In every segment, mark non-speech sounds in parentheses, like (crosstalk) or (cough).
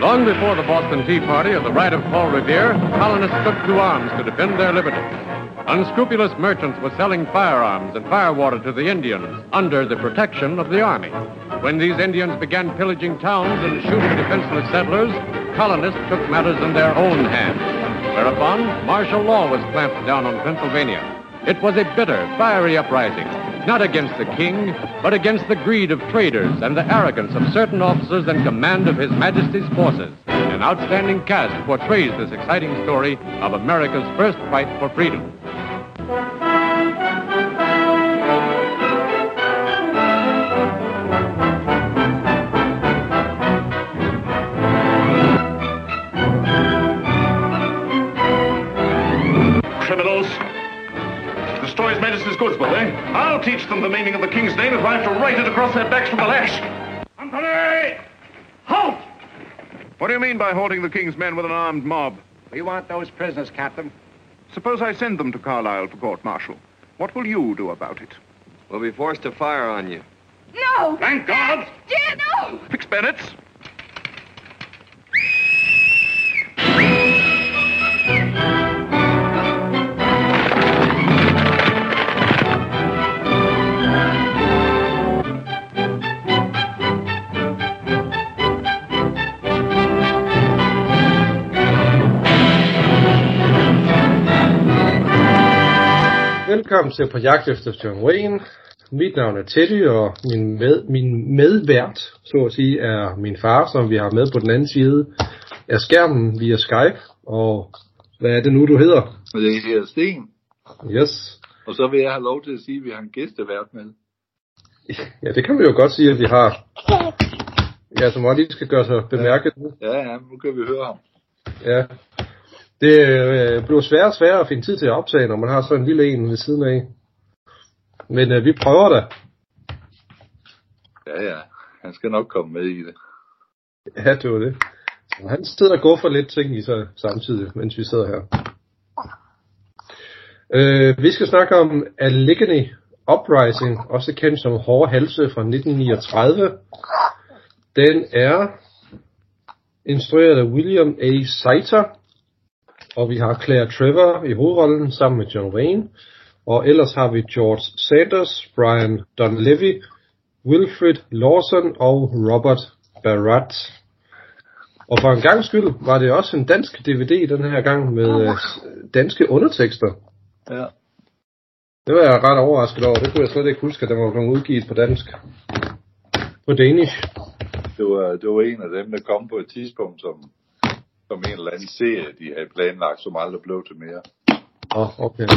Long before the Boston Tea Party or the right of Paul Revere, colonists took to arms to defend their liberty. Unscrupulous merchants were selling firearms and firewater to the Indians under the protection of the Army. When these Indians began pillaging towns and shooting defenseless settlers, colonists took matters in their own hands. Whereupon, martial law was clamped down on Pennsylvania. It was a bitter, fiery uprising, not against the king, but against the greed of traders and the arrogance of certain officers in command of His Majesty's forces. An outstanding cast portrays this exciting story of America's first fight for freedom. The meaning of the King's name if I have to write it across their backs from the lash. Company! Halt! What do you mean by holding the king's men with an armed mob? We want those prisoners, Captain. Suppose I send them to Carlisle for court-martial. What will you do about it? We'll be forced to fire on you. No! Thank God! Dear, no! Fix Bennett's. Velkommen til På jagt efter John Wayne. Mit navn er Teddy, og min, med, min medvært, så at sige, er min far, som vi har med på den anden side af skærmen via Skype. Og hvad er det nu, du hedder? Det her Sten. Yes. Og så vil jeg have lov til at sige, at vi har en gæstevært med. Ja, det kan vi jo godt sige, at vi har. Ja, som også lige skal gøre sig bemærket nu. Ja, ja, nu kan vi høre ham. Ja. Det øh, bliver sværere og sværere at finde tid til at optage, når man har sådan en lille en ved siden af. Men øh, vi prøver da. Ja, ja. Han skal nok komme med i det. Ja, det var det. Så han sidder og går for lidt ting i sig samtidig, mens vi sidder her. Øh, vi skal snakke om Allegheny Uprising, også kendt som Hårde Halse fra 1939. Den er instrueret af William A. Saiter, og vi har Claire Trevor i hovedrollen sammen med John Wayne. Og ellers har vi George Sanders, Brian Donlevy, Wilfred Lawson og Robert Barat. Og for en gang skyld var det også en dansk DVD den her gang med øh, danske undertekster. Ja. Det var jeg ret overrasket over. Det kunne jeg slet ikke huske, at den var blevet udgivet på dansk. På Danish. Det var, det var en af dem, der kom på et tidspunkt, som, som en eller anden serie, de havde planlagt, som aldrig blev til mere. Åh, oh, okay.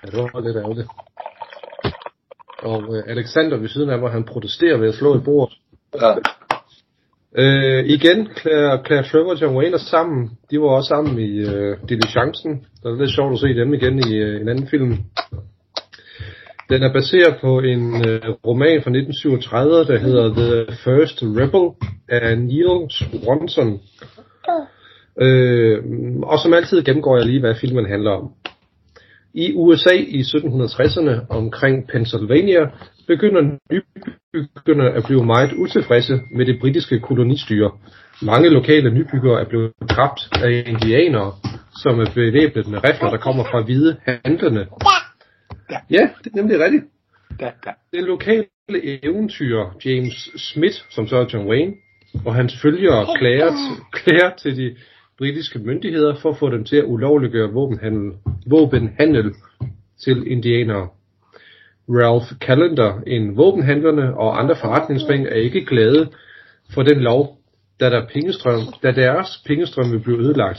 Ja, det var lidt ærgerligt. Og øh, Alexander ved siden af mig, han protesterer ved at slå i bordet. Ja. Øh, igen, Claire, Claire Trevor og John Wayne er sammen. De var også sammen i øh, Diligencen. Det er lidt sjovt at se dem igen i øh, en anden film. Den er baseret på en øh, roman fra 1937, der hedder The First Rebel af Neil Swanson. Øh, og som altid gennemgår jeg lige, hvad filmen handler om. I USA i 1760'erne omkring Pennsylvania begynder nybyggerne at blive meget utilfredse med det britiske kolonistyre. Mange lokale nybyggere er blevet dræbt af indianere, som er bevæbnet med rifler, der kommer fra hvide handlende. Ja, det er nemlig rigtigt. Da, da. Den lokale eventyr James Smith, som så er John Wayne, og hans følgere klager, klager til de britiske myndigheder for at få dem til at ulovliggøre våbenhandel, våbenhandel til indianere. Ralph Callender, en våbenhandlerne og andre forretningsmænd er ikke glade for den lov, da, der pengestrøm, da deres pengestrøm vil blive ødelagt.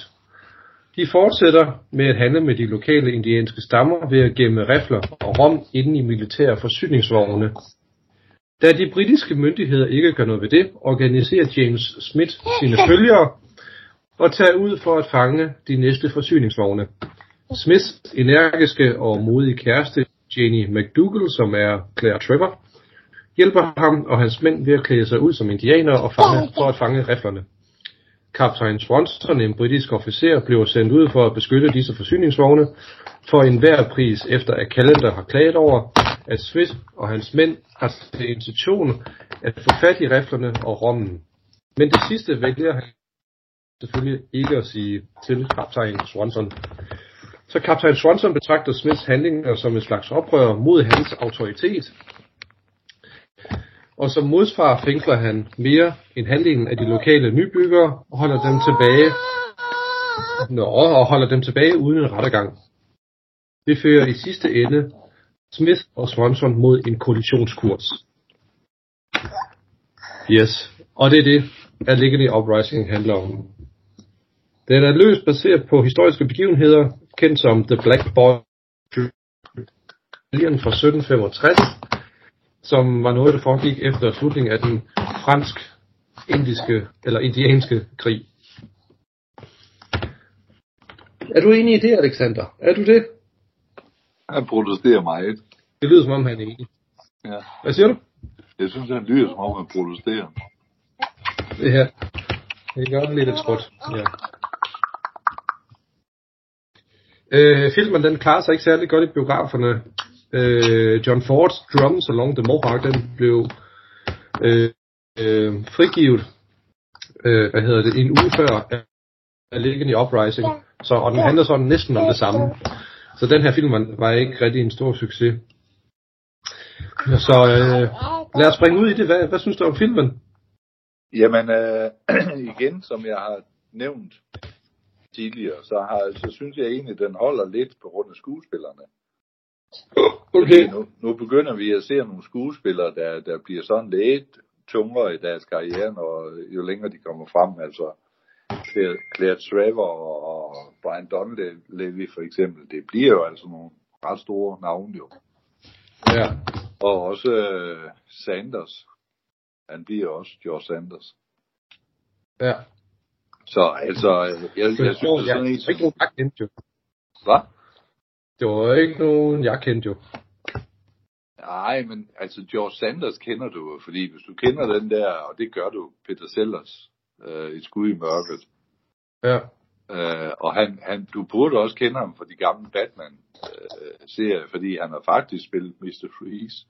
De fortsætter med at handle med de lokale indianske stammer ved at gemme rifler og rom inde i militære forsyningsvogne. Da de britiske myndigheder ikke gør noget ved det, organiserer James Smith sine følgere og tager ud for at fange de næste forsyningsvogne. Smiths energiske og modige kæreste, Janie McDougall, som er Claire Trevor, hjælper ham og hans mænd ved at klæde sig ud som indianere og fange, for at fange riflerne. Kaptajn Swanson, en britisk officer, bliver sendt ud for at beskytte disse forsyningsvogne for enhver pris, efter at Callender har klaget over, at Smith og hans mænd har til intention at få fat i riflerne og rommen. Men det sidste vælger han selvfølgelig ikke at sige til kaptajn Swanson. Så kaptajn Swanson betragter Smiths handlinger som en slags oprør mod hans autoritet. Og som modsvar fængsler han mere end halvdelen af de lokale nybyggere og holder dem tilbage Nå, og holder dem tilbage uden en rettergang. Det fører i sidste ende Smith og Swanson mod en kollisionskurs. Yes, og det er det, Allegheny Uprising handler om. Den er løst baseret på historiske begivenheder, kendt som The Black Boy Rebellion fra 1765, som var noget, der foregik efter slutningen af den fransk-indiske eller indianske krig. Er du enig i det, Alexander? Er du det? Han protesterer meget. Det lyder som om, han er enig. Ja. Hvad siger du? Jeg synes, han lyder som om, han protesterer. Det her. Det gør lidt et trådt. Ja. Øh, filmen den klarer sig ikke særlig godt i biograferne. Øh, John Fords Drums Along the Mohawk, den blev øh, øh, frigivet, øh, hvad hedder det, en uge før Allegheny Uprising. Så, og den handler sådan næsten om det samme. Så den her film var, var ikke rigtig en stor succes. Så øh, lad os springe ud i det. Hvad, hvad synes du om filmen? Jamen, øh, (clears throat) igen, som jeg har nævnt tidligere, så, har, så synes jeg egentlig, den holder lidt på grund af skuespillerne. Okay. Nu, nu begynder vi at se nogle skuespillere, der, der bliver sådan lidt tungere i deres karriere, og jo længere de kommer frem. Altså Claire, Claire Trevor og Brian Donlevy for eksempel, det bliver jo altså nogle ret store navne jo. Ja. Og også øh, Sanders. Han bliver også George Sanders. Ja. Så altså, jeg, jeg, jeg synes, det er sådan en... Hvad? Det var ikke nogen, jeg kendte jo. Nej, men altså George Sanders kender du jo, fordi hvis du kender den der, og det gør du, Peter Sellers, øh, et skud i mørket, Ja. øh, og han, han, du burde også kende ham fra de gamle Batman-serier, øh, fordi han har faktisk spillet Mr. Freeze.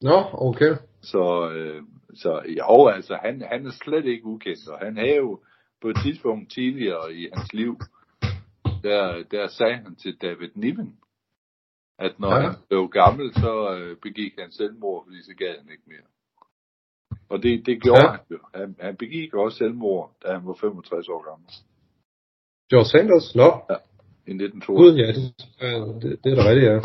Nå, okay. Så, øh, så jo, altså han, han er slet ikke ukendt, og han havde jo på et tidspunkt tidligere i hans liv, der, der sagde han til David Niven, at når Ja. ja. han blev gammel, så øh, begik han selvmord, fordi så gad han ikke mere. Og det, det gjorde Ja. ja. han jo. Han, han begik også selvmord, da han var 65 år gammel. George Sanders? Nå, I 1902. gud ja, det, det, det er da rigtigt, ja.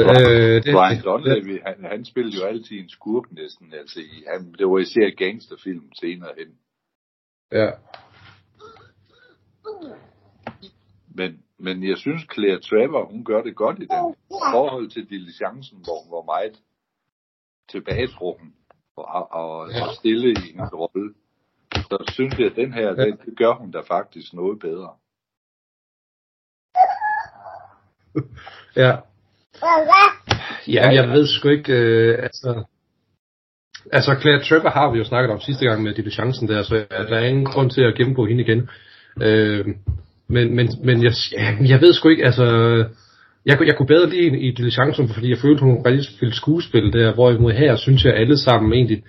Øh, det, Brian det, Donlevy, han, han spillede jo altid en skurk næsten. Altså, i, han, det var især gangsterfilm senere hen. ja. Men, men jeg synes, Claire Trevor, hun gør det godt i den. I forhold til diligencen, hvor, hvor meget tilbagetrukken og, og, og stille i hendes rolle. Så synes jeg, at den her, Ja. det, det gør hun da faktisk noget bedre. (laughs) Ja. Ja, jeg ved sgu ikke, øh, altså... Altså, Claire Trevor har vi jo snakket om sidste gang med diligencen der, så der er ingen grund til at gennemgå hende igen. Øh, men, men, men jeg, jeg ved sgu ikke, altså... Jeg, kunne- jeg kunne bedre lide i diligencen, fordi jeg følte, hun rigtig spillede skuespil der, hvorimod her synes jeg alle sammen egentlig...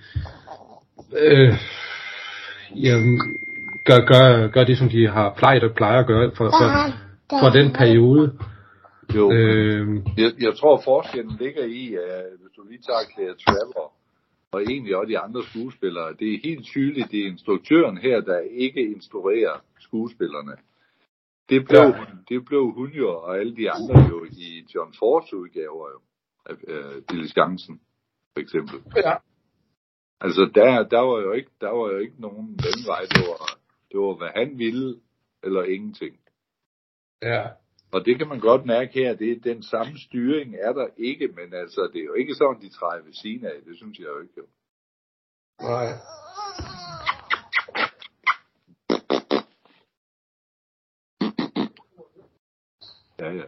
Øh, jamen, gør, gør, gør det, som de har plejet og plejer at gøre for, for, for den periode. Jo, Øh, jeg, jeg tror, forskellen ligger i, at hvis du lige tager Claire Trevor, og egentlig også de andre skuespillere, det er helt tydeligt, det er instruktøren her, der ikke instruerer skuespillerne. Det blev, Ja. det blev hun jo, og alle de andre jo i John Fords udgaver jo, øh, Diligencen, for eksempel. ja. Altså, der, der, var jo ikke, der var jo ikke nogen mellemvej. Det var, det var, hvad han ville, eller ingenting. Ja. Og det kan man godt mærke her, det er den samme styring er der ikke, men altså, det er jo ikke sådan, de træder ved siden af. Det synes jeg jo ikke. Jo. Nej. Ja, ja.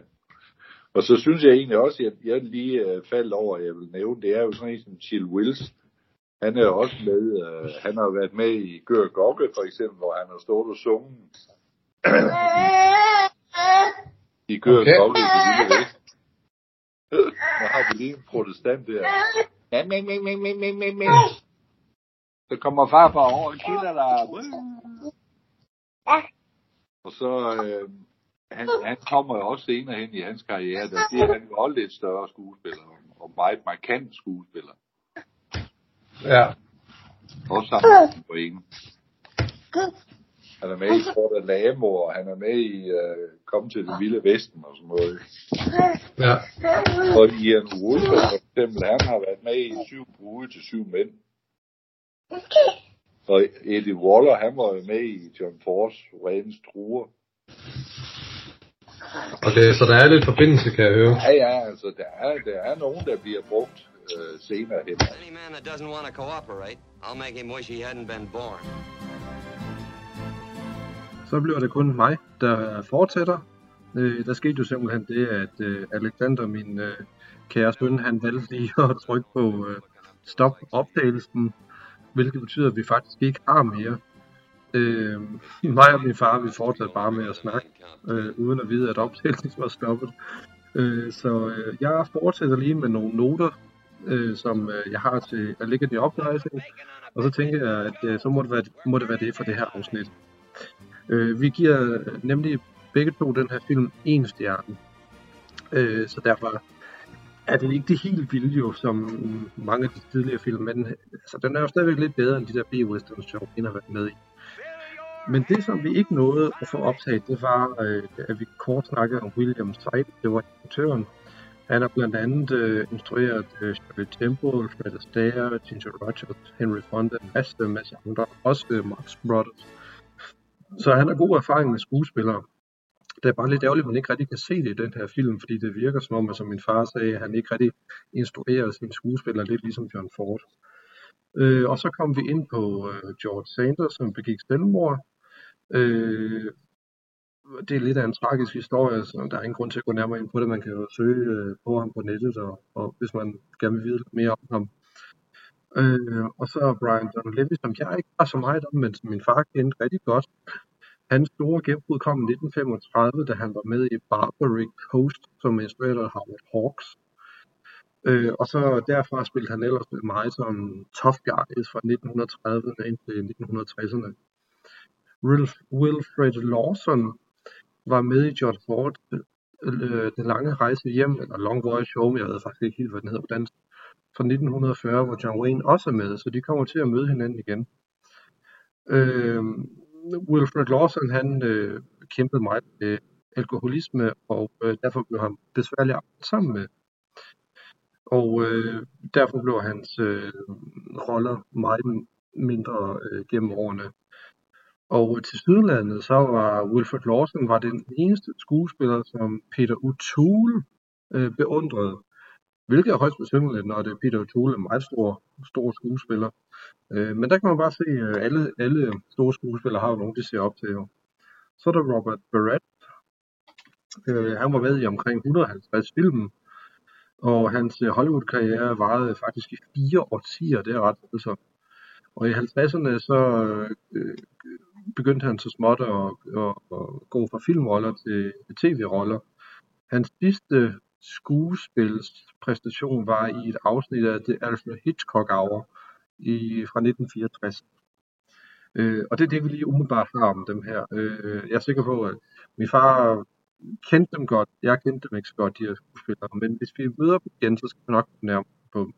Og så synes jeg egentlig også, at jeg lige øh, faldt over, at jeg vil nævne, det er jo sådan en som Chill Wills. Han er jo også med, øh, han har været med i Gør Gokke for eksempel, hvor han har stået og sunget. I Gør Okay. Gokke i det lille væk. Nu har vi lige en protestant der. Ja, men, men, men, men, men, men, men. Så kommer farfar over og kilder dig. Og så, øh, han, han kommer jo også senere hen i hans karriere, der bliver han jo også lidt større skuespiller, og meget markant skuespiller. Ja. Også sammen på ingen. Han er med i Sport af Lamo, og han er med i uh, Kom til det vilde vesten og sådan noget. Ja. Og Ian Wood, for eksempel, han har været med i syv bruge til syv mænd. Og Eddie Waller, han var jo med i John Force, Rens Truer. Okay, så der er lidt forbindelse, kan jeg høre. Ja, ja, altså, der er, der er nogen, der bliver brugt øh, senere hen. Any man that doesn't want to cooperate, I'll make him wish he hadn't been born. Så bliver det kun mig, der fortsætter. Øh, der skete jo simpelthen det, at øh, Alexander, min øh, kære søn, han valgte lige (laughs) at trykke på øh, stop opdagelsen, hvilket betyder, at vi faktisk ikke har mere. Øh, mig og min far, vi fortsatte bare med at snakke, øh, uden at vide, at optagelsen var stoppet. Øh, så øh, jeg fortsætter lige med nogle noter, øh, som øh, jeg har til at ligge i oplejsning, og så tænker jeg, at øh, så må det, være, må det være det for det her afsnit. Øh, vi giver øh, nemlig begge to den her film en stjerne. Øh, så derfor er det ikke det helt vilde jo, som mange af de tidligere film, men altså, den er jo stadigvæk lidt bedre end de der B-westerns, som jeg har været med i. Men det, som vi ikke nåede at få optaget, det var, øh, at vi kort snakkede om William Seid, det var instruktøren. Han har blandt andet øh, instrueret øh, Shirley Temple, Fred Astaire, Ginger Rogers, Henry Fonda, en masse, masse andre, også øh, Marx Brothers. Så han har god erfaring med skuespillere. Det er bare lidt ærgerligt, at man ikke rigtig kan se det i den her film, fordi det virker som om, at som min far sagde, at han ikke rigtig instruerer sine skuespillere, lidt ligesom John Ford. Øh, og så kom vi ind på øh, George Sanders, som begik selvmord. Øh, det er lidt af en tragisk historie, så der er ingen grund til at gå nærmere ind på det. Man kan jo søge øh, på ham på nettet, og, og hvis man gerne vil vide lidt mere om ham. Øh, og så Brian Donald Levy, som jeg ikke har så meget om, men som min far kendte rigtig godt. Hans store gennembrud kom i 1935, da han var med i Barbary Coast, som instruerede Howard Hawks. Øh, og så derfra spillede han ellers meget som tough guys fra 1930'erne indtil 1960'erne. Wilfred Lawson var med i George Ford, øh, Den lange rejse hjem, eller Long Voyage Home, jeg ved faktisk ikke helt, hvad den hedder på dansk, fra 1940, hvor John Wayne også er med, så de kommer til at møde hinanden igen. Øh, Wilfred Lawson, han øh, kæmpede meget med alkoholisme, og øh, derfor blev han besværlig sammen med. Og øh, derfor blev hans øh, roller meget mindre øh, gennem årene. Og til Sydlandet, så var Wilfred Lawson var den eneste skuespiller, som Peter O'Toole øh, beundrede. Hvilket er højst besynderligt, når det er Peter O'Toole, en meget stor, stor skuespiller. Øh, men der kan man bare se, at alle, alle store skuespillere har jo nogen, de ser op til. Jo. Så er der Robert Barrett. Øh, han var med i omkring 150 film, og hans øh, Hollywood-karriere varede faktisk i fire årtier, det er ret altså. Og i 50'erne så øh, begyndte han så småt at, at, at gå fra filmroller til tv-roller. Hans sidste skuespilspræstation var i et afsnit af The Alfred Hitchcock Hour i, fra 1964. Øh, og det er det, vi lige umiddelbart har om dem her. Øh, jeg er sikker på, at min far kendte dem godt. Jeg kendte dem ikke så godt, de her skuespillere. Men hvis vi møder dem igen, så skal vi nok nærme på dem.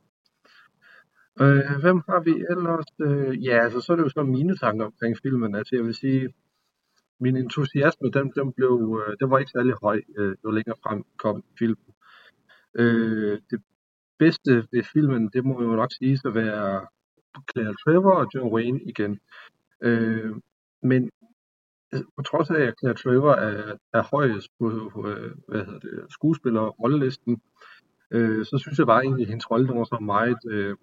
Øh, hvem har vi ellers? Øh, ja, altså, så er det jo så mine tanker omkring filmen. Altså, jeg vil sige, min entusiasme, den, den, blev, øh, den var ikke særlig høj, øh, jo længere frem kom filmen. Øh, det bedste ved filmen, det må jo nok sige at være Claire Trevor og John Wayne igen. Øh, men Øh, på trods af, at Claire Trevor er, er højest på, øh, hvad hedder det, skuespiller rollelisten, øh, så synes jeg bare egentlig, at hendes rolle var så meget øh,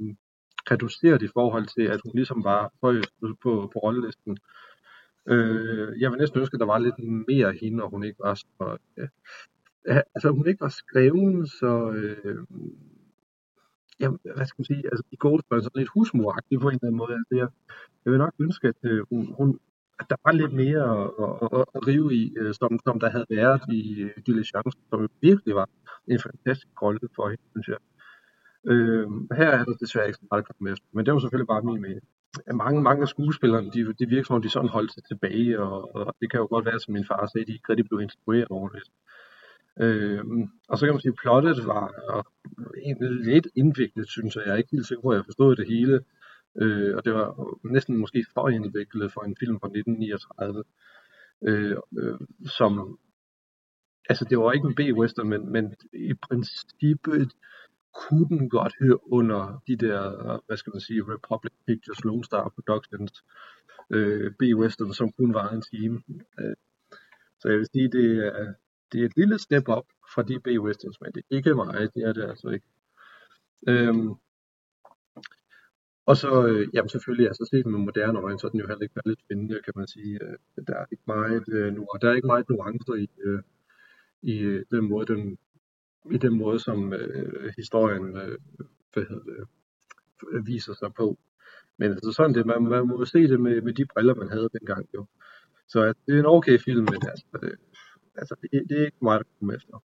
reduceret i forhold til, at hun ligesom var højest på, på, på rollelisten. Øh, jeg vil næsten ønske, at der var lidt mere hende, og hun ikke var så... Øh, altså, hun ikke var skreven, så... Øh, jamen, hvad skal man sige, altså i Goldberg sådan lidt husmoragtig på en eller anden måde. Altså, jeg, jeg vil nok ønske, at øh, hun, hun at der var lidt mere at, at, at rive i, øh, som, som der havde været i øh, Diligence, som virkelig var en fantastisk rolle for hende, synes jeg. Øh, her er der desværre ikke så meget at komme efter, men det var selvfølgelig bare min mening. mange, mange af skuespillerne, de, de virker som om, de sådan holdt sig tilbage, og, og det kan jo godt være, som min far sagde, de ikke rigtig blev instrueret ordentligt. Øh, og så kan man sige, at plottet var øh, en lidt indviklet, synes jeg. Jeg er ikke helt sikker på, at jeg forstod det hele. Øh, og det var øh, næsten måske for indviklet for en film fra 1939, øh, øh, som, altså det var ikke en B-western, men, men i princippet kunne den godt høre under de der, hvad skal man sige, Republic Pictures, Lone Star Productions, øh, B-western, som kun var en time. Øh, så jeg vil sige, det er, det er et lille step op fra de B-westerns, men det er ikke meget, det er det altså ikke. Øhm, og så, øh, jamen selvfølgelig, altså set med moderne øjne, så er den jo heller ikke lidt spændende, kan man sige. Øh, der er ikke meget, øh, nu, der er ikke meget nuancer i, øh, i øh, den måde, den, i den måde, som øh, historien øh, hvad hedder det, øh, viser sig på. Men altså sådan det, man, man må se det med, med de briller, man havde dengang jo. Så altså, det er en okay film, men altså, det, altså det, det er ikke meget at komme efter.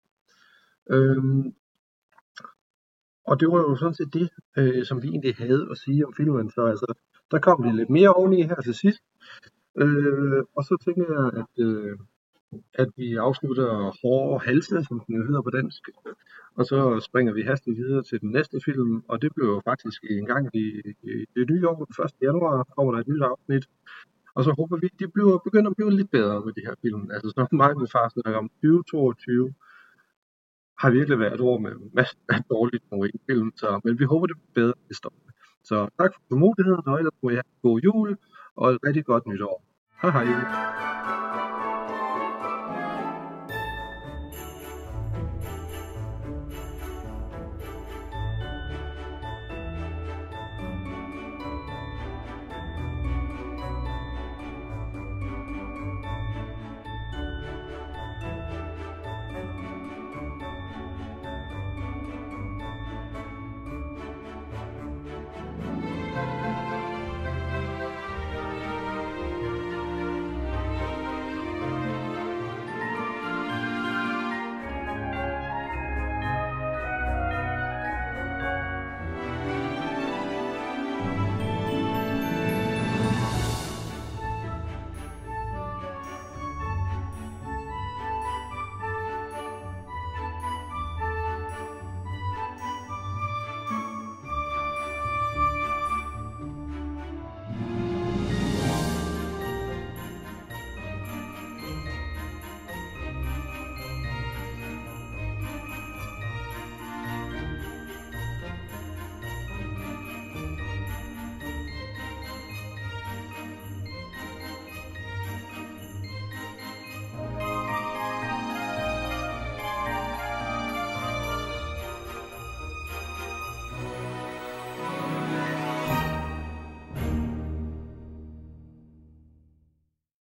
Øhm, og det var jo sådan set det, øh, som vi egentlig havde at sige om filmen. Så altså, der kom vi lidt mere oveni her til sidst. Øh, og så tænker jeg, at, øh, at vi afslutter hårde halse, som den hedder på dansk. Og så springer vi hastigt videre til den næste film, og det blev jo faktisk en gang i, i det nye år, den 1. januar, kommer der et nyt afsnit. Og så håber vi, at de bliver, begynder at blive lidt bedre med de her film. Altså, så meget med far snakker om 2022, har virkelig været et år med masser af (laughs) dårlige film, så, men vi håber, det bliver bedre næste år. Så tak for tålmodigheden, og ellers må jeg have god jul og et rigtig godt nytår. Hej hej.